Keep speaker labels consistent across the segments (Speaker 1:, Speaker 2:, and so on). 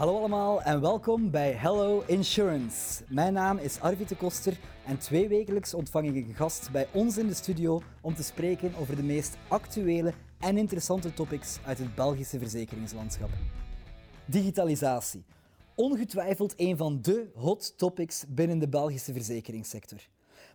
Speaker 1: Hallo allemaal en welkom bij Hello Insurance. Mijn naam is Arvid de Koster en twee wekelijks ontvang ik een gast bij ons in de studio om te spreken over de meest actuele en interessante topics uit het Belgische verzekeringslandschap. Digitalisatie. Ongetwijfeld een van de hot topics binnen de Belgische verzekeringssector.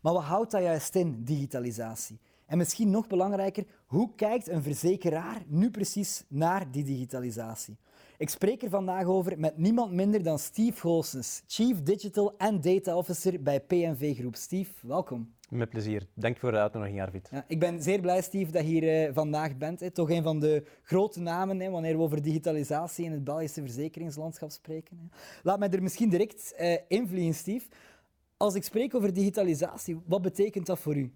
Speaker 1: Maar wat houdt dat juist in, digitalisatie? En misschien nog belangrijker, hoe kijkt een verzekeraar nu precies naar die digitalisatie? Ik spreek er vandaag over met niemand minder dan Steve Goossens, Chief Digital and Data Officer bij PNV Groep. Steve, welkom.
Speaker 2: Met plezier. Dank voor de uitnodiging, Arvid.
Speaker 1: Ja, ik ben zeer blij, Steve, dat je hier uh, vandaag bent. Hè. Toch een van de grote namen hè, wanneer we over digitalisatie in het Belgische verzekeringslandschap spreken. Hè. Laat mij er misschien direct uh, invliegen, Steve. Als ik spreek over digitalisatie, wat betekent dat voor u?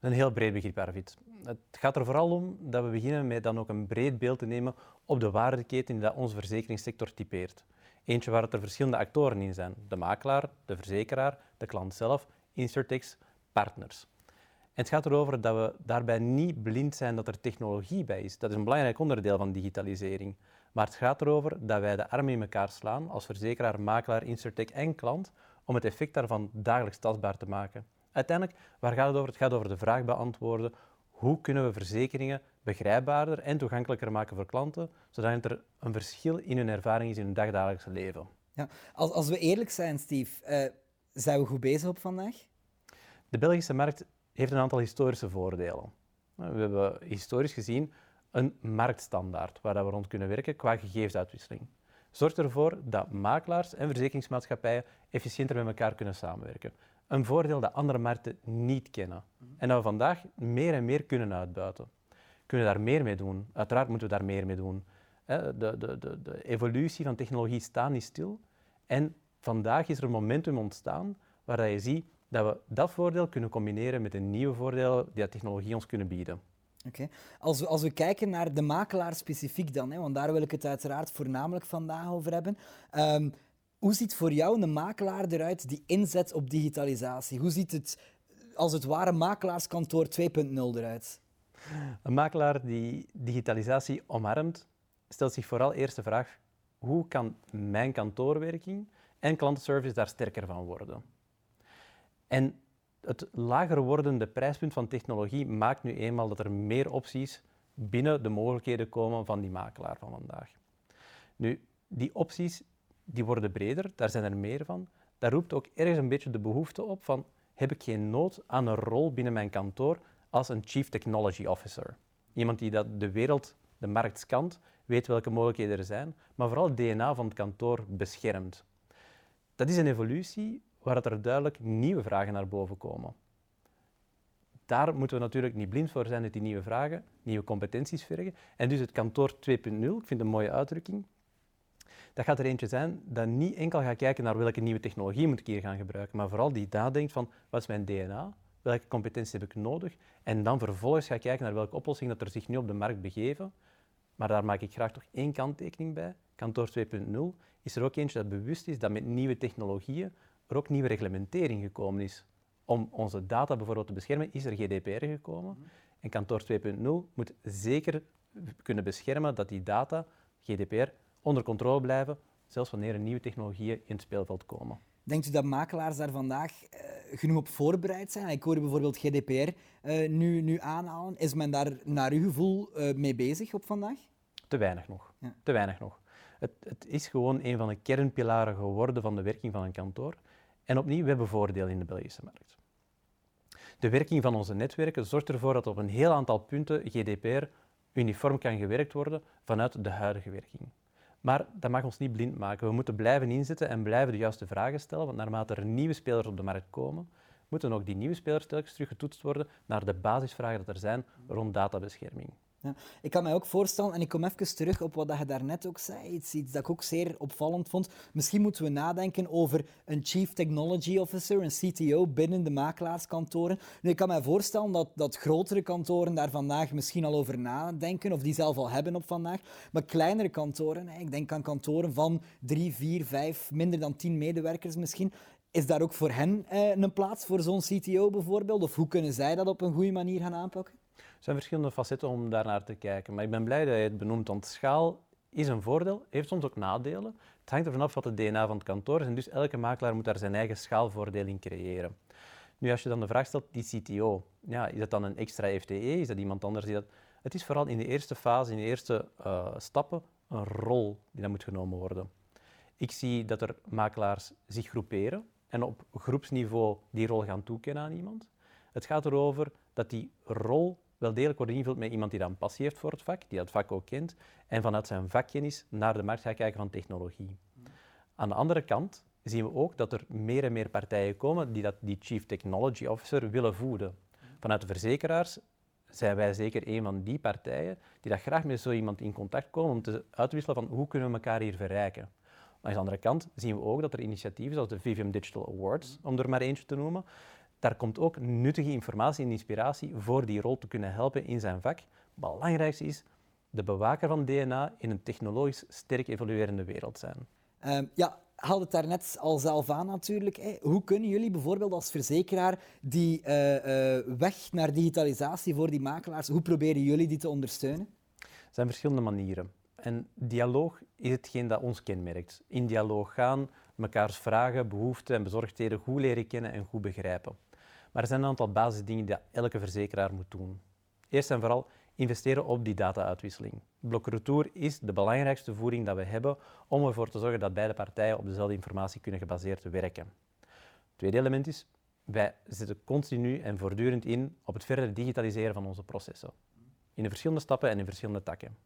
Speaker 2: Een heel breed begrip, Arvid. Het gaat er vooral om dat we beginnen met dan ook een breed beeld te nemen op de waardeketen die onze verzekeringssector typeert. Eentje waar er verschillende actoren in zijn. De makelaar, de verzekeraar, de klant zelf, insurtechs, partners. En het gaat erover dat we daarbij niet blind zijn dat er technologie bij is. Dat is een belangrijk onderdeel van digitalisering. Maar het gaat erover dat wij de armen in elkaar slaan als verzekeraar, makelaar, insurtech en klant om het effect daarvan dagelijks tastbaar te maken. Uiteindelijk, waar gaat het over? Het gaat over de vraag beantwoorden hoe kunnen we verzekeringen begrijpbaarder en toegankelijker maken voor klanten, zodat er een verschil in hun ervaring is in hun dagdagelijkse leven.
Speaker 1: Ja, als, als we eerlijk zijn, Steve, uh, zijn we goed bezig op vandaag?
Speaker 2: De Belgische markt heeft een aantal historische voordelen. We hebben historisch gezien een marktstandaard waar we rond kunnen werken qua gegevensuitwisseling. Zorgt ervoor dat makelaars en verzekeringsmaatschappijen efficiënter met elkaar kunnen samenwerken. Een voordeel dat andere markten niet kennen. En dat we vandaag meer en meer kunnen uitbuiten. Kunnen we daar meer mee doen? Uiteraard moeten we daar meer mee doen. De, de, de, de evolutie van technologie staat niet stil. En vandaag is er een momentum ontstaan waar je ziet dat we dat voordeel kunnen combineren met de nieuwe voordelen die technologie ons kunnen bieden.
Speaker 1: Oké. Als, we, als we kijken naar de makelaar specifiek dan, hè, want daar wil ik het uiteraard voornamelijk vandaag over hebben. Um, hoe ziet voor jou een makelaar eruit die inzet op digitalisatie? Hoe ziet het als het ware makelaarskantoor 2.0 eruit?
Speaker 2: Een makelaar die digitalisatie omarmt, stelt zich vooral eerst de vraag: hoe kan mijn kantoorwerking en klantenservice daar sterker van worden? En het lager wordende prijspunt van technologie maakt nu eenmaal dat er meer opties binnen de mogelijkheden komen van die makelaar van vandaag. Nu, die opties die worden breder, daar zijn er meer van. Daar roept ook ergens een beetje de behoefte op van heb ik geen nood aan een rol binnen mijn kantoor als een Chief Technology Officer. Iemand die dat de wereld, de markt scant, weet welke mogelijkheden er zijn, maar vooral het DNA van het kantoor beschermt. Dat is een evolutie waar er duidelijk nieuwe vragen naar boven komen. Daar moeten we natuurlijk niet blind voor zijn dat die nieuwe vragen nieuwe competenties vergen. En dus het kantoor 2.0, ik vind het een mooie uitdrukking, dat gaat er eentje zijn dat niet enkel gaat kijken naar welke nieuwe technologie moet ik hier gaan gebruiken, maar vooral die nadenkt van wat is mijn DNA, welke competenties heb ik nodig, en dan vervolgens gaat kijken naar welke oplossing dat er zich nu op de markt begeven. Maar daar maak ik graag toch één kanttekening bij. Kantoor 2.0 is er ook eentje dat bewust is dat met nieuwe technologieën er ook nieuwe reglementering gekomen is. Om onze data bijvoorbeeld te beschermen, is er GDPR gekomen. En kantoor 2.0 moet zeker kunnen beschermen dat die data, GDPR, onder controle blijven, zelfs wanneer er nieuwe technologieën in het speelveld komen.
Speaker 1: Denkt u dat makelaars daar vandaag uh, genoeg op voorbereid zijn? Ik hoor bijvoorbeeld GDPR uh, eh, nu, nu aanhalen. Is men daar naar uw gevoel uh, mee bezig op vandaag?
Speaker 2: Te weinig nog. Ja. Te weinig nog. Het, het, is gewoon een van de kernpilaren geworden van de werking van een kantoor. En opnieuw, we hebben voordeel in de Belgische markt. De werking van onze netwerken zorgt ervoor dat op een heel aantal punten GDPR uniform kan gewerkt worden vanuit de huidige werking. Maar dat mag ons niet blind maken. We moeten blijven inzetten en blijven de juiste vragen stellen, want naarmate er nieuwe spelers op de markt komen, moeten ook die nieuwe spelers telkens teruggetoetst worden naar de basisvragen dat er zijn rond databescherming.
Speaker 1: Ja. Ik kan mij ook voorstellen, en ik kom even terug op wat je daarnet ook zei, iets, dat ik ook zeer opvallend vond. Misschien moeten we nadenken over een Chief Technology Officer, een CTO binnen de makelaarskantoren. Nu, ik kan mij voorstellen dat, dat grotere kantoren daar vandaag misschien al over nadenken, of die zelf al hebben op vandaag. Maar kleinere kantoren, ik denk aan kantoren van drie, vier, vijf, minder dan tien medewerkers misschien. Is daar ook voor hen eh, een plaats voor zo'n CTO bijvoorbeeld? Of hoe kunnen zij dat op een goede manier gaan aanpakken?
Speaker 2: Zijn verschillende facetten om daarnaar te kijken. Maar ik ben blij dat je het benoemt, want schaal is een voordeel, heeft soms ook nadelen. Het hangt ervan af wat het DNA van het kantoor is en dus elke makelaar moet daar zijn eigen schaalvoordeel in creëren. Nu, als je dan de vraag stelt, die CTO, ja, is dat dan een extra FTE? Is dat iemand anders die dat... Het is vooral in de eerste fase, in de eerste uh, stappen, een rol die dan moet genomen worden. Ik zie dat er makelaars zich groeperen en op groepsniveau die rol gaan toekennen aan iemand. Het gaat erover dat die rol wel degelijk wordt ingevuld met iemand die dan passie heeft voor het vak, die dat vak ook kent, en vanuit zijn vakkennis naar de markt gaat kijken van technologie. Aan de andere kant zien we ook dat er meer en meer partijen komen die dat, die Chief Technology Officer willen voeden. Vanuit de verzekeraars zijn wij zeker een van die partijen die dat graag met zo iemand in contact komen om te uitwisselen van hoe kunnen we elkaar hier verrijken. Maar aan de andere kant zien we ook dat er initiatieven zoals de Vivium Digital Awards, om er maar eentje te noemen, daar komt ook nuttige informatie en inspiratie voor die rol te kunnen helpen in zijn vak. Belangrijkste is de bewaker van DNA in een technologisch sterk evoluerende wereld zijn.
Speaker 1: Um, ja, haalde het daarnet al zelf aan natuurlijk. Hè. Hoe kunnen jullie bijvoorbeeld als verzekeraar die uh, uh, weg naar digitalisatie voor die makelaars, hoe proberen jullie die te ondersteunen?
Speaker 2: Er zijn verschillende manieren. En dialoog is hetgeen dat ons kenmerkt. In dialoog gaan, mekaars vragen, behoeften en bezorgdheden goed leren kennen en goed begrijpen. Maar er zijn een aantal basisdingen die elke verzekeraar moet doen. Eerst en vooral investeren op die data-uitwisseling. Blok is de belangrijkste voering dat we hebben om ervoor te zorgen dat beide partijen op dezelfde informatie kunnen gebaseerd werken. Het tweede element is, wij zetten continu en voortdurend in op het verder digitaliseren van onze processen. In de verschillende stappen en in verschillende takken.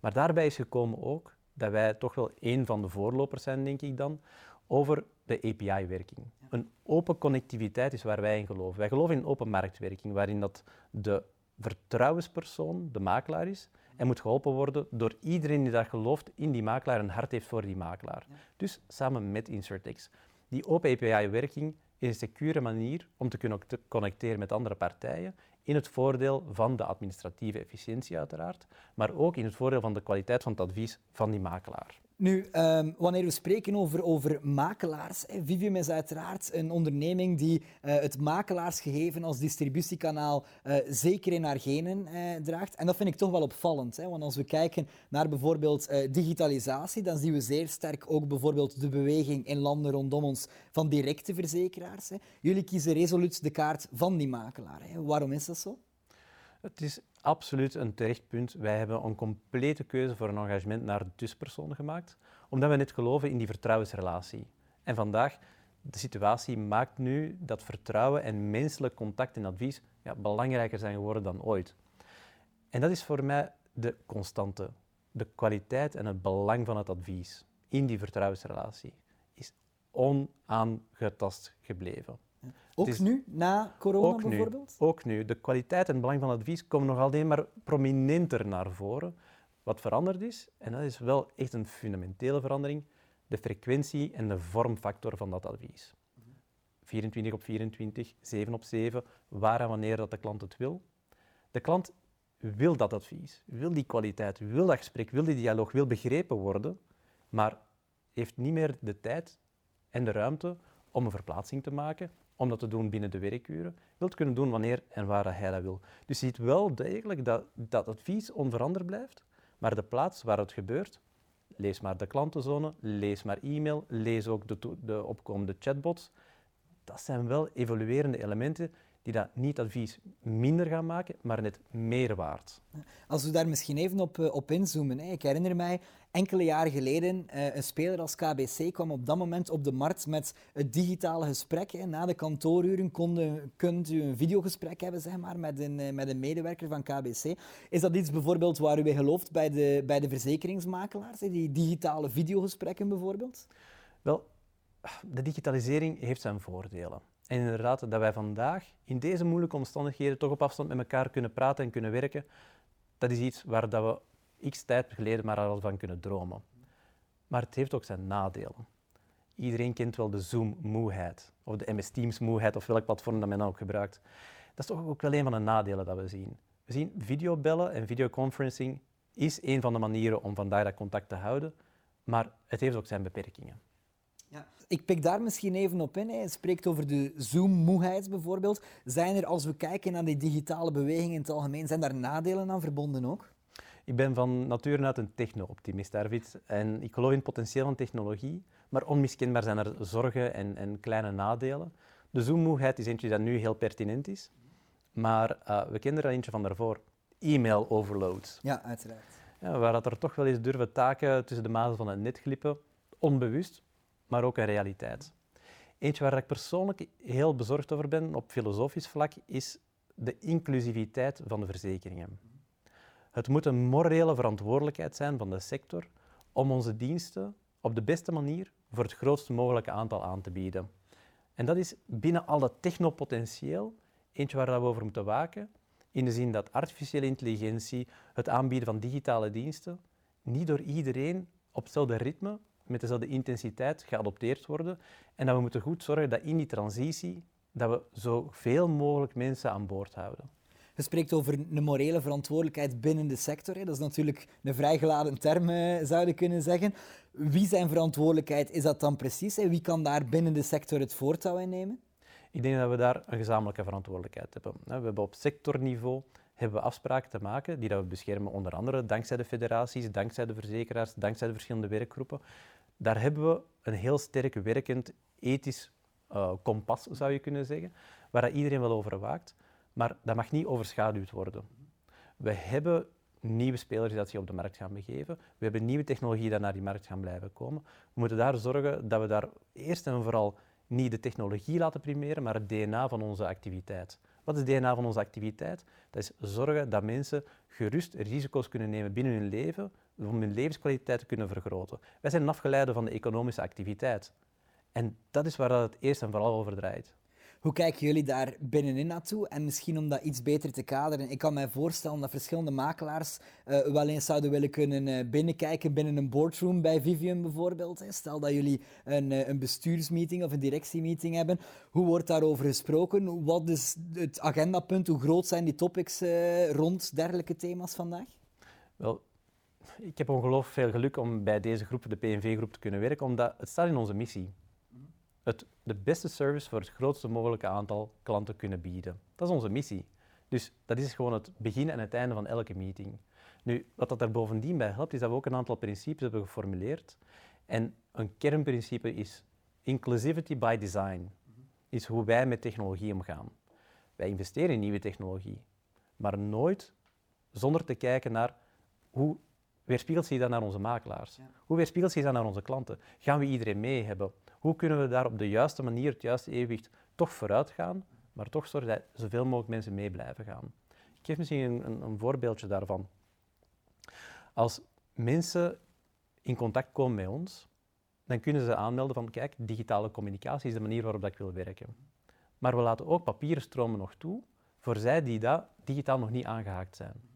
Speaker 2: Maar daarbij is gekomen ook dat wij toch wel één van de voorlopers zijn, denk ik dan, over de API-werking. Een open connectiviteit is waar wij in geloven. Wij geloven in open marktwerking, waarin dat de vertrouwenspersoon de makelaar is en moet geholpen worden door iedereen die dat gelooft in die makelaar en hart heeft voor die makelaar. Dus samen met InsurTex. Die open API-werking is een secure manier om te kunnen connecteren met andere partijen in het voordeel van de administratieve efficiëntie uiteraard, maar ook in het voordeel van de kwaliteit van het advies van die makelaar.
Speaker 1: Nu, um, wanneer we spreken over, over makelaars, Vivium is uiteraard een onderneming die uh, het makelaarsgegeven als distributiekanaal uh, zeker in haar genen uh, draagt. En dat vind ik toch wel opvallend. Hè, want als we kijken naar bijvoorbeeld digitalisatie, dan zien we zeer sterk ook bijvoorbeeld de beweging in landen rondom ons van directe verzekeraars. Hè. Jullie kiezen resoluut de kaart van die makelaar. Hè. Waarom is dat zo?
Speaker 2: Het is absoluut een terecht punt. Wij hebben een complete keuze voor een engagement naar de tussenpersoon gemaakt, omdat we net geloven in die vertrouwensrelatie. En vandaag, de situatie maakt nu dat vertrouwen en menselijk contact en advies ja, belangrijker zijn geworden dan ooit. En dat is voor mij de constante. De kwaliteit en het belang van het advies in die vertrouwensrelatie is onaangetast gebleven.
Speaker 1: Ook nu, na corona
Speaker 2: ook
Speaker 1: bijvoorbeeld?
Speaker 2: Nu, ook nu. De kwaliteit en het belang van advies komen nog alleen maar prominenter naar voren. Wat veranderd is, en dat is wel echt een fundamentele verandering, de frequentie en de vormfactor van dat advies. 24 op 24, 7 op 7, waar en wanneer dat de klant het wil. De klant wil dat advies, wil die kwaliteit, wil dat gesprek, wil die dialoog, wil begrepen worden, maar heeft niet meer de tijd en de ruimte om een verplaatsing te maken, om dat te doen binnen de werkuren, wil het kunnen doen wanneer en waar hij dat wil. Dus je ziet wel degelijk dat dat advies onveranderd blijft, maar de plaats waar het gebeurt, lees maar de klantenzone, lees maar e-mail, lees ook de, de opkomende chatbots, dat zijn wel evoluerende elementen die dat niet advies minder gaan maken, maar net meer waard.
Speaker 1: Als we daar misschien even op, eh, op inzoomen. Hè. Ik herinner mij, enkele jaren geleden, uh, een speler als KBC kwam op dat moment op de markt met het digitale gesprek. Hè. Na de kantooruren konden, kunt u een videogesprek hebben zeg maar, met, een, uh, met een medewerker van KBC. Is dat iets bijvoorbeeld waar u bij gelooft bij de, bij de verzekeringsmakelaars, hè? die digitale videogesprekken bijvoorbeeld?
Speaker 2: Wel, de digitalisering heeft zijn voordelen. En inderdaad, dat wij vandaag in deze moeilijke omstandigheden toch op afstand met elkaar kunnen praten en kunnen werken, dat is iets waar dat we x tijd geleden maar al van kunnen dromen. Maar het heeft ook zijn nadelen. Iedereen kent wel de Zoom-moeheid, of de MS Teams-moeheid, of welk platform dat men dan ook gebruikt. Dat is toch ook wel een van de nadelen dat we zien. We zien videobellen en videoconferencing is een van de manieren om vandaag dat contact te houden, maar het heeft ook zijn beperkingen.
Speaker 1: Ja. Ik pik daar misschien even op in. Hij spreekt over de Zoom-moeheid bijvoorbeeld. Zijn er, als we kijken naar die digitale beweging in het algemeen, zijn daar nadelen aan verbonden ook?
Speaker 2: Ik ben van nature uit een techno-optimist, Arvid. En ik geloof in het potentieel van technologie, maar onmiskenbaar zijn er zorgen en, en kleine nadelen. De zoommoeheid is eentje dat nu heel pertinent is, maar uh, we kennen er eentje van daarvoor. E-mail overload.
Speaker 1: Ja, uiteraard.
Speaker 2: Ja, waar dat er toch wel eens durven taken tussen de mazen van het net glippen, onbewust, maar ook een realiteit. Eentje waar ik persoonlijk heel bezorgd over ben op filosofisch vlak is de inclusiviteit van de verzekeringen. Het moet een morele verantwoordelijkheid zijn van de sector om onze diensten op de beste manier voor het grootste mogelijke aantal aan te bieden. En dat is binnen al dat technopotentieel eentje waar we over moeten waken, in de zin dat artificiële intelligentie, het aanbieden van digitale diensten, niet door iedereen op hetzelfde ritme, met dezelfde intensiteit geadopteerd worden. En dat we moeten goed zorgen dat in die transitie dat we zoveel mogelijk mensen aan boord houden.
Speaker 1: Je spreekt over een morele verantwoordelijkheid binnen de sector. Hè. Dat is natuurlijk een vrij geladen term, eh, zou je kunnen zeggen. Wie zijn verantwoordelijkheid is dat dan precies? Wie kan daar binnen de sector het voortouw in nemen?
Speaker 2: Ik denk dat we daar een gezamenlijke verantwoordelijkheid hebben. We hebben op sectorniveau hebben we afspraken te maken die dat we beschermen, onder andere dankzij de federaties, dankzij de verzekeraars, dankzij de verschillende werkgroepen. Daar hebben we een heel sterk werkend ethisch uh, kompas, zou je kunnen zeggen, waar iedereen wel over waakt, maar dat mag niet overschaduwd worden. We hebben nieuwe spelers die zich op de markt gaan begeven. We hebben nieuwe technologieën die naar die markt gaan blijven komen. We moeten daar zorgen dat we daar eerst en vooral niet de technologie laten primeren, maar het DNA van onze activiteit. Wat is het DNA van onze activiteit? Dat is zorgen dat mensen gerust risico's kunnen nemen binnen hun leven om hun levenskwaliteit te kunnen vergroten. Wij zijn afgeleide van de economische activiteit. En dat is waar het eerst en vooral over draait.
Speaker 1: Hoe kijken jullie daar binnenin naartoe? En misschien om dat iets beter te kaderen. Ik kan mij voorstellen dat verschillende makelaars uh, wel eens zouden willen kunnen uh, binnenkijken binnen een boardroom bij Vivium bijvoorbeeld. Stel dat jullie een, uh, een bestuursmeeting of een directiemeeting hebben. Hoe wordt daarover gesproken? Wat is het agendapunt? Hoe groot zijn die topics rond dergelijke thema's vandaag?
Speaker 2: Wel, ik heb ongelooflijk veel geluk om bij deze groep, de PNV-groep, te kunnen werken, omdat het staat in onze missie het, de beste service voor het grootste mogelijke aantal klanten kunnen bieden. Dat is onze missie. Dus dat is gewoon het begin en het einde van elke meeting. Nu, wat dat er bovendien bij helpt, is dat we ook een aantal principes hebben geformuleerd. En een kernprincipe is inclusivity by design. Is hoe wij met technologie omgaan. Wij investeren in nieuwe technologie, maar nooit zonder te kijken naar hoe weerspiegelt zich dat naar onze makelaars? Hoe weerspiegelt zich dat naar onze klanten? Gaan we iedereen mee hebben? Hoe kunnen we daar op de juiste manier, het juiste evenwicht, toch vooruit gaan, maar toch zorgen dat zoveel mogelijk mensen mee blijven gaan? Ik geef misschien een, een, een voorbeeldje daarvan. Als mensen in contact komen met ons, dan kunnen ze aanmelden van, kijk, digitale communicatie is de manier waarop ik wil werken. Maar we laten ook papieren stromen nog toe voor zij die dat digitaal nog niet aangehaakt zijn.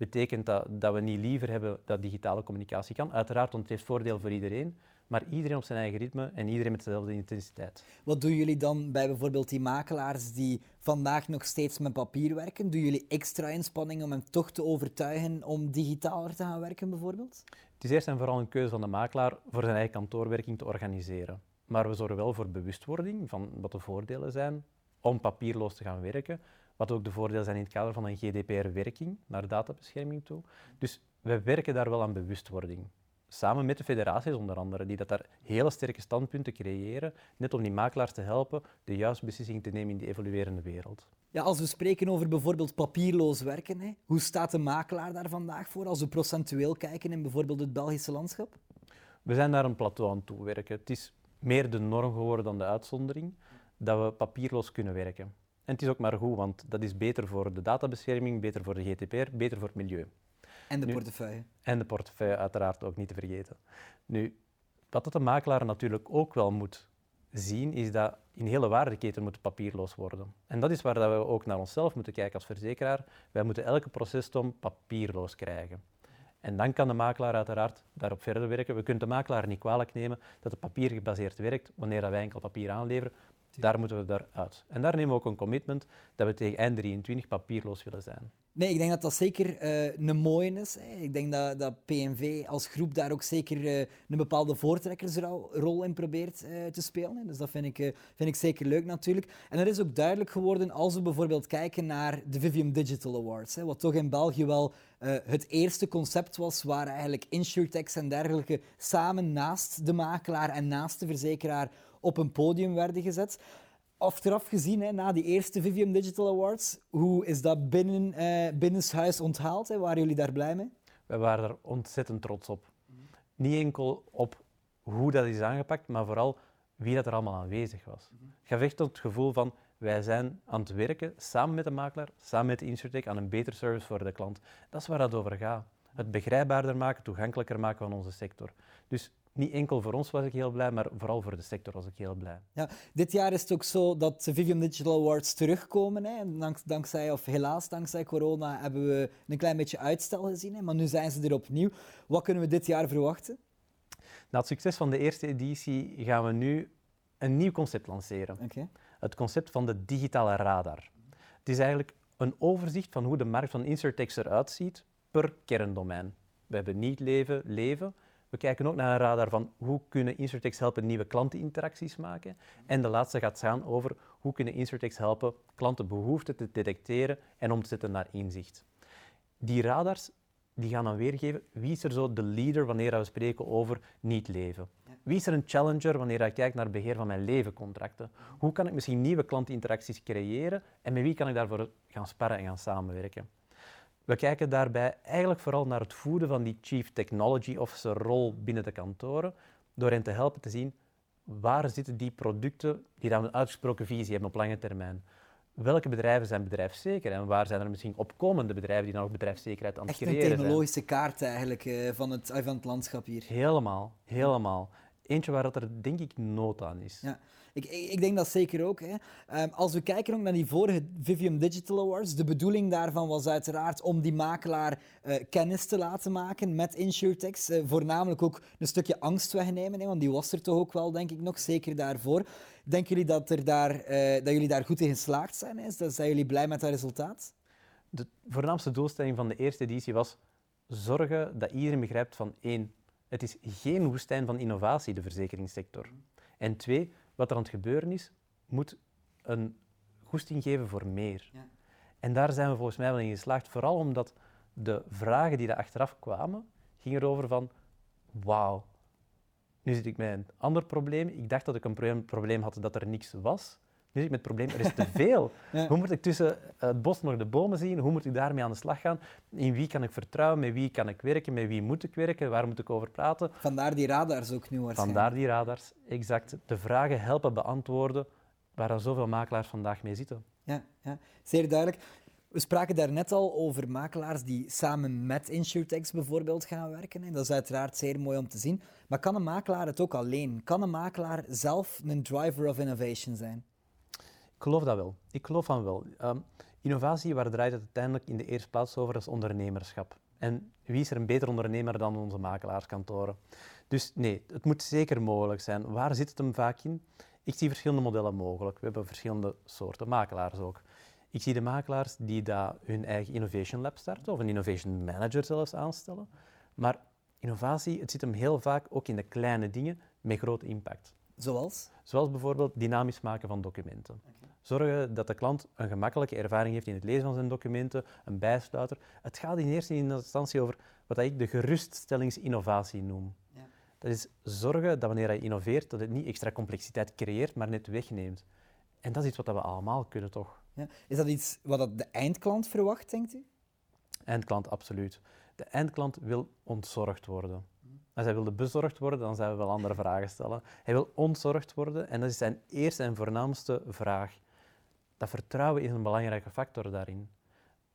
Speaker 2: Betekent dat dat we niet liever hebben dat digitale communicatie kan? Uiteraard, want het heeft voordeel voor iedereen maar iedereen op zijn eigen ritme en iedereen met dezelfde intensiteit.
Speaker 1: Wat doen jullie dan bij bijvoorbeeld die makelaars die vandaag nog steeds met papier werken? Doen jullie extra inspanning om hem toch te overtuigen om digitaler te gaan werken bijvoorbeeld?
Speaker 2: Het is eerst en vooral een keuze van de makelaar voor zijn eigen kantoorwerking te organiseren. Maar we zorgen wel voor bewustwording van wat de voordelen zijn om papierloos te gaan werken. Wat ook de voordelen zijn in het kader van een GDPR-werking naar databescherming toe. Dus we werken daar wel aan bewustwording samen met de federaties onder andere, die dat daar hele sterke standpunten creëren, net om die makelaars te helpen de juiste beslissingen te nemen in die evoluerende wereld.
Speaker 1: Ja, als we spreken over bijvoorbeeld papierloos werken, hè, hoe staat de makelaar daar vandaag voor als we procentueel kijken in bijvoorbeeld het Belgische landschap?
Speaker 2: We zijn naar een plateau aan toe werken. Het is meer de norm geworden dan de uitzondering dat we papierloos kunnen werken. En het is ook maar goed, want dat is beter voor de databescherming, beter voor de GDPR, beter voor het milieu.
Speaker 1: En de portefeuille.
Speaker 2: En de portefeuille uiteraard ook niet te vergeten. Nu, wat dat de makelaar natuurlijk ook wel moet zien, is dat in hele waardeketen moet papierloos worden. En dat is waar dat we ook naar onszelf moeten kijken als verzekeraar. Wij moeten elke processtom papierloos krijgen. En dan kan de makelaar uiteraard daarop verder werken. We kunnen de makelaar niet kwalijk nemen dat het papier gebaseerd werkt wanneer wij enkel papier aanleveren. Daar moeten we eruit. En daar nemen we ook een commitment dat we tegen eind 23 papierloos willen zijn.
Speaker 1: Nee, ik denk dat dat zeker uh, een mooie is. Hè. Ik denk dat, dat PNV als groep daar ook zeker uh, een bepaalde voortrekkersrol in probeert uh, te spelen. Hè. Dus dat vind ik, vind ik zeker leuk natuurlijk. En er is ook duidelijk geworden als we bijvoorbeeld kijken naar de Vivium Digital Awards, hè, wat toch in België wel eh, het eerste concept was waar eigenlijk insurtechs en dergelijke samen naast de makelaar en naast de verzekeraar op een podium werden gezet. Achteraf gezien, hè, na die eerste Vivium Digital Awards, hoe is dat binnen, uh, binnenshuis onthaald? Hè? Waren jullie daar blij mee?
Speaker 2: Wij waren er ontzettend trots op. Niet enkel op hoe dat is aangepakt, maar vooral wie dat er allemaal aanwezig was. -hmm. Je echt het gevoel van, wij zijn aan het werken samen met de makelaar, samen met de insurtech aan een betere service voor de klant. Dat is waar het over gaat. Het begrijpbaarder maken, toegankelijker maken van onze sector. Dus niet enkel voor ons was ik heel blij, maar vooral voor de sector was ik heel blij.
Speaker 1: Ja, dit jaar is het ook zo dat de Vivium Digital Awards terugkomen. Hè. Dank, dankzij, of helaas dankzij corona, hebben we een klein beetje uitstel gezien. Hè. Maar nu zijn ze er opnieuw. Wat kunnen we dit jaar verwachten?
Speaker 2: Na het succes van de eerste editie gaan we nu een nieuw concept lanceren.
Speaker 1: Okay.
Speaker 2: Het concept van de digitale radar. Het is eigenlijk een overzicht van hoe de markt van insurtechs eruit ziet per kerndomein. We hebben niet leven, leven. We kijken ook naar een radar van hoe kunnen insurtechs helpen nieuwe klanteninteracties maken. En de laatste gaat gaan over hoe kunnen insurtechs helpen klantenbehoeften te detecteren en om te zetten naar inzicht. Die radars die gaan dan weergeven wie is er zo de leader wanneer we spreken over niet leven. Wie is er een challenger wanneer je kijkt naar het beheer van mijn levencontracten? Hoe kan ik misschien nieuwe klantinteracties creëren en met wie kan ik daarvoor gaan sparren en gaan samenwerken? We kijken daarbij eigenlijk vooral naar het voeden van die Chief Technology Officer rol binnen de kantoren, door hen te helpen te zien waar zitten die producten die dan een uitgesproken visie hebben op lange termijn. Welke bedrijven zijn bedrijfszeker en waar zijn er misschien opkomende bedrijven die dan ook bedrijfszekerheid aan het
Speaker 1: Echt
Speaker 2: creëren zijn?
Speaker 1: een technologische kaart eigenlijk uh, van, het, van het landschap hier.
Speaker 2: Helemaal, helemaal. Eentje waar dat er denk ik nood aan is.
Speaker 1: Ja. Ik, ik, denk dat zeker ook. Hè. Um, als we kijken ook naar die vorige Vivium Digital Awards, de bedoeling daarvan was uiteraard om die makelaar uh, kennis te laten maken met insurtechs. Uh, voornamelijk ook een stukje angst wegnemen, hè, want die was er toch ook wel, denk ik nog, zeker daarvoor. Denken jullie dat, er daar, uh, dat jullie daar goed in geslaagd zijn? Hè? Zijn jullie blij met dat resultaat?
Speaker 2: De voornaamste doelstelling van de eerste editie was zorgen dat iedereen begrijpt van één, het is geen woestijn van innovatie, de verzekeringssector. En twee, wat er aan het gebeuren is, moet een goesting geven voor meer. Ja. En daar zijn we volgens mij wel in geslaagd, vooral omdat de vragen die daar achteraf kwamen, gingen erover van, wauw, nu zit ik met een ander probleem. Ik dacht dat ik een probleem had dat er niks was. Nu zit ik met het probleem, er is te veel. ja. Hoe moet ik tussen het bos nog de bomen zien? Hoe moet ik daarmee aan de slag gaan? In wie kan ik vertrouwen? Met wie kan ik werken? Met wie moet ik werken? Waar moet ik over praten?
Speaker 1: Vandaar die radars ook nu waarschijnlijk.
Speaker 2: Vandaar die radars, exact. De vragen helpen beantwoorden waar zoveel makelaars vandaag mee zitten.
Speaker 1: Ja, ja, zeer duidelijk. We spraken daarnet al over makelaars die samen met insurtechs bijvoorbeeld gaan werken. En dat is uiteraard zeer mooi om te zien. Maar kan een makelaar het ook alleen? Kan een makelaar zelf een driver of innovation zijn?
Speaker 2: Ik geloof dat wel. Ik geloof van wel. Um, innovatie, waar draait het uiteindelijk in de eerste plaats over, is ondernemerschap. En wie is er een beter ondernemer dan onze makelaarskantoren? Dus nee, het moet zeker mogelijk zijn. Waar zit het hem vaak in? Ik zie verschillende modellen mogelijk. We hebben verschillende soorten makelaars ook. Ik zie de makelaars die daar hun eigen innovation lab starten, of een innovation manager zelfs aanstellen. Maar innovatie, het zit hem heel vaak ook in de kleine dingen met grote impact.
Speaker 1: Zoals?
Speaker 2: Zoals bijvoorbeeld dynamisch maken van documenten. Okay. Zorgen dat de klant een gemakkelijke ervaring heeft in het lezen van zijn documenten, een bijsluiter. Het gaat in eerste instantie over wat ik de geruststellingsinnovatie noem. Ja. Dat is zorgen dat wanneer je innoveert, dat het niet extra complexiteit creëert, maar net wegneemt. En dat is iets wat we allemaal kunnen, toch?
Speaker 1: Ja. Is dat iets wat de eindklant verwacht, denkt u?
Speaker 2: Eindklant, absoluut. De eindklant wil ontzorgd worden. Als hij wilde bezorgd worden, dan zouden we wel andere vragen stellen. Hij wil ontzorgd worden en dat is zijn eerste en voornaamste vraag. Dat vertrouwen is een belangrijke factor daarin.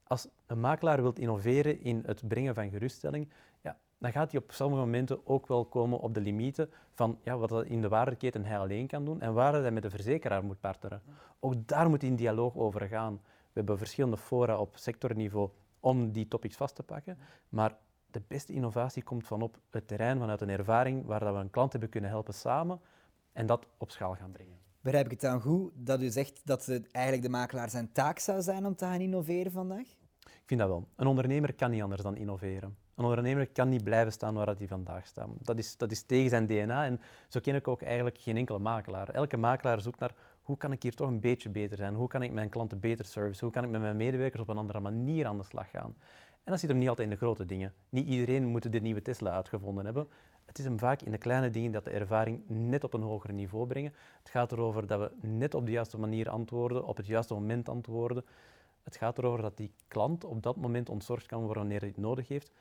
Speaker 2: Als een makelaar wil innoveren in het brengen van geruststelling, ja, dan gaat hij op sommige momenten ook wel komen op de limieten van ja, wat in de waardeketen hij alleen kan doen en waar hij met de verzekeraar moet partneren. Ook daar moet hij in dialoog over gaan. We hebben verschillende fora op sectorniveau om die topics vast te pakken, maar de beste innovatie komt van op het terrein, vanuit een ervaring waar we een klant hebben kunnen helpen samen en dat op schaal gaan brengen.
Speaker 1: Begrijp ik het dan goed dat u zegt dat het eigenlijk de makelaar zijn taak zou zijn om te gaan innoveren vandaag?
Speaker 2: Ik vind dat wel. Een ondernemer kan niet anders dan innoveren. Een ondernemer kan niet blijven staan waar hij vandaag staat. Dat is, dat is tegen zijn DNA en zo ken ik ook eigenlijk geen enkele makelaar. Elke makelaar zoekt naar hoe kan ik hier toch een beetje beter zijn? Hoe kan ik mijn klanten beter servicen? Hoe kan ik met mijn medewerkers op een andere manier aan de slag gaan? En dat zit hem niet altijd in de grote dingen. Niet iedereen moet de nieuwe Tesla uitgevonden hebben. Het is hem vaak in de kleine dingen dat de ervaring net op een hoger niveau brengen. Het gaat erover dat we net op de juiste manier antwoorden, op het juiste moment antwoorden. Het gaat erover dat die klant op dat moment ontzorgd kan worden wanneer hij het nodig heeft.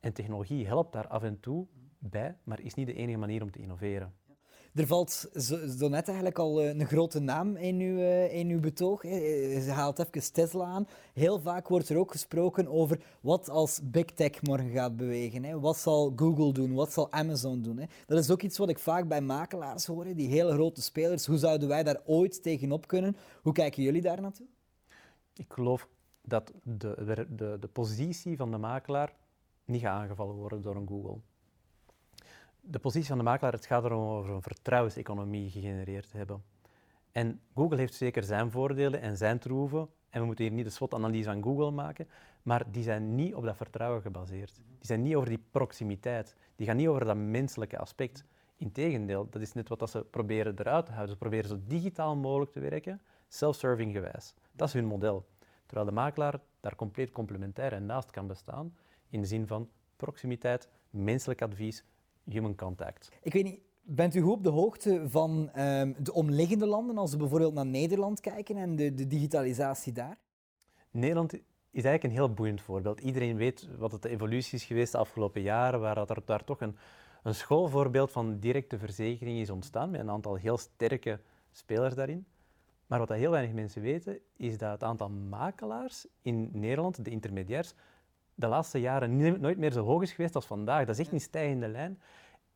Speaker 2: En technologie helpt daar af en toe bij, maar is niet de enige manier om te innoveren.
Speaker 1: Er valt zo, net eigenlijk al eh, een grote naam in uw, eh, in uw betoog. Ze haalt even Tesla aan. Heel vaak wordt er ook gesproken over wat als Big Tech morgen gaat bewegen. Hè. Wat zal Google doen? Wat zal Amazon doen? Hè. Dat is ook iets wat ik vaak bij makelaars hoor, die hele grote spelers. Hoe zouden wij daar ooit tegenop kunnen? Hoe kijken jullie daar naartoe?
Speaker 2: Ik geloof dat de, de, de positie van de makelaar niet aangevallen worden door een Google de positie van de makelaar, het gaat erom over een vertrouwenseconomie gegenereerd te hebben. En Google heeft zeker zijn voordelen en zijn troeven. En we moeten hier niet de SWOT-analyse van Google maken, maar die zijn niet op dat vertrouwen gebaseerd. Die zijn niet over die proximiteit. Die gaan niet over dat menselijke aspect. Integendeel, dat is net wat ze proberen eruit te houden. Ze proberen zo digitaal mogelijk te werken, self-serving gewijs. Dat is hun model. Terwijl de makelaar daar compleet complementair en naast kan bestaan, in de zin van proximiteit, menselijk advies, human contact.
Speaker 1: Ik weet niet, bent u goed op de hoogte van um, de omliggende landen, als we bijvoorbeeld naar Nederland kijken en de, de digitalisatie daar?
Speaker 2: Nederland is eigenlijk een heel boeiend voorbeeld. Iedereen weet wat het de evolutie is geweest de afgelopen jaren, waar er daar toch een, een schoolvoorbeeld van directe verzekering is ontstaan, met een aantal heel sterke spelers daarin. Maar wat heel weinig mensen weten, is dat het aantal makelaars in Nederland, de intermediairs, de laatste jaren nooit meer zo hoog is geweest als vandaag. Dat is echt een stijgende lijn.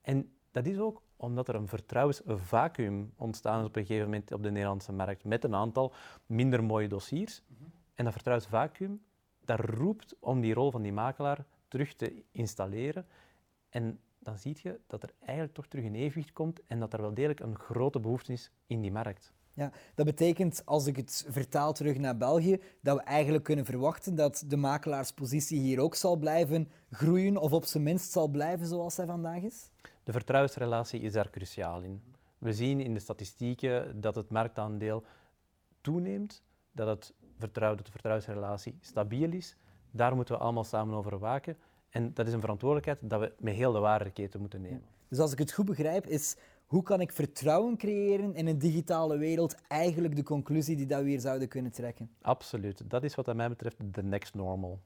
Speaker 2: En dat is ook omdat er een vertrouwensvacuum ontstaan is op een gegeven moment op de Nederlandse markt met een aantal minder mooie dossiers. En dat vertrouwensvacuum, dat roept om die rol van die makelaar terug te installeren. En dan zie je dat er eigenlijk toch terug een evenwicht komt en dat er wel degelijk een grote behoefte is in die markt.
Speaker 1: Ja, dat betekent, als ik het vertaal terug naar België, dat we eigenlijk kunnen verwachten dat de makelaarspositie hier ook zal blijven groeien, of op zijn minst zal blijven zoals hij vandaag is?
Speaker 2: De vertrouwensrelatie is daar cruciaal in. We zien in de statistieken dat het marktaandeel toeneemt, dat, het vertrouwen, dat de vertrouwensrelatie stabiel is. Daar moeten we allemaal samen over waken. En dat is een verantwoordelijkheid dat we met heel de waardeketen moeten nemen.
Speaker 1: Dus als ik het goed begrijp, is hoe kan ik vertrouwen creëren in een digitale wereld eigenlijk de conclusie die dat we hier zouden kunnen trekken?
Speaker 2: Absoluut. Dat is wat mij betreft de next normal.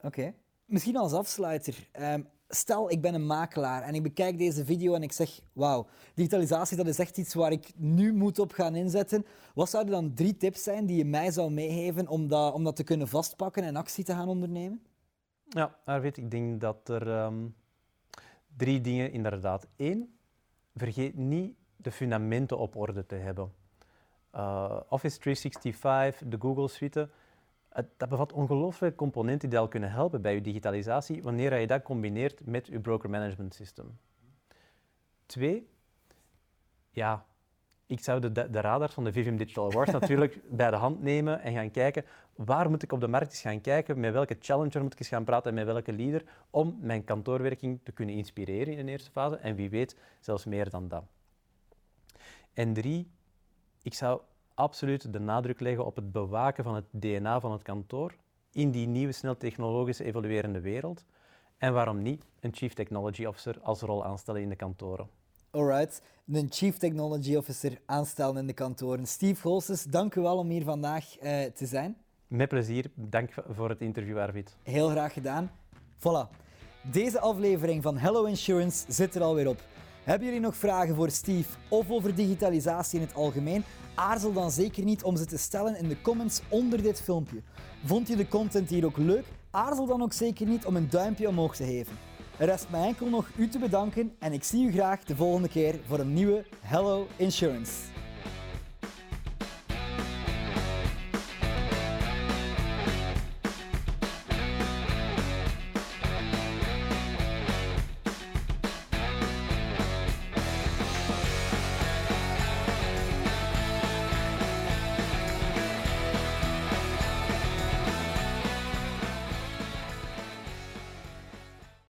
Speaker 1: Oké. Misschien als afsluiter. Ehm, stel, ik ben een makelaar en ik bekijk deze video en ik zeg, wauw, digitalisatie dat is echt iets waar ik nu moet op gaan inzetten. Wat zouden dan drie tips zijn die je mij zou meegeven om dat, om dat te kunnen vastpakken en actie te gaan ondernemen?
Speaker 2: Ja, Arvid, ik denk dat er um, drie dingen inderdaad. Eén, vergeet niet de fundamenten op orde te hebben. Uh, Office 365, de Google Suite, dat bevat ongelooflijke componenten die al kunnen helpen bij je digitalisatie wanneer je dat combineert met je broker management system. Twee, ja, ik zou de, de radars van de Vivium Digital Awards natuurlijk bij de hand nemen en gaan kijken waar moet ik op de markt eens gaan kijken, met welke challenger moet ik eens gaan praten en met welke leader, om mijn kantoorwerking te kunnen inspireren in de eerste fase en wie weet zelfs meer dan dat. En drie, ik zou absoluut de nadruk leggen op het bewaken van het DNA van het kantoor in die nieuwe, snel technologisch evoluerende wereld. En waarom niet een Chief Technology Officer als rol aanstellen in de kantoren?
Speaker 1: Alright, een Chief Technology Officer aanstellen in de kantoren. Steve Golses, dank u wel om hier vandaag uh, te zijn.
Speaker 2: Met plezier. Dank voor het interview, Arvid.
Speaker 1: Heel graag gedaan. Voilà. Deze aflevering van Hello Insurance zit er alweer op. Hebben jullie nog vragen voor Steve of over digitalisatie in het algemeen? Aarzel dan zeker niet om ze te stellen in de comments onder dit filmpje. Vond je de content hier ook leuk? Aarzel dan ook zeker niet om een duimpje omhoog te geven. Rest mij enkel nog u te bedanken en ik zie u graag de volgende keer voor een nieuwe Hello Insurance.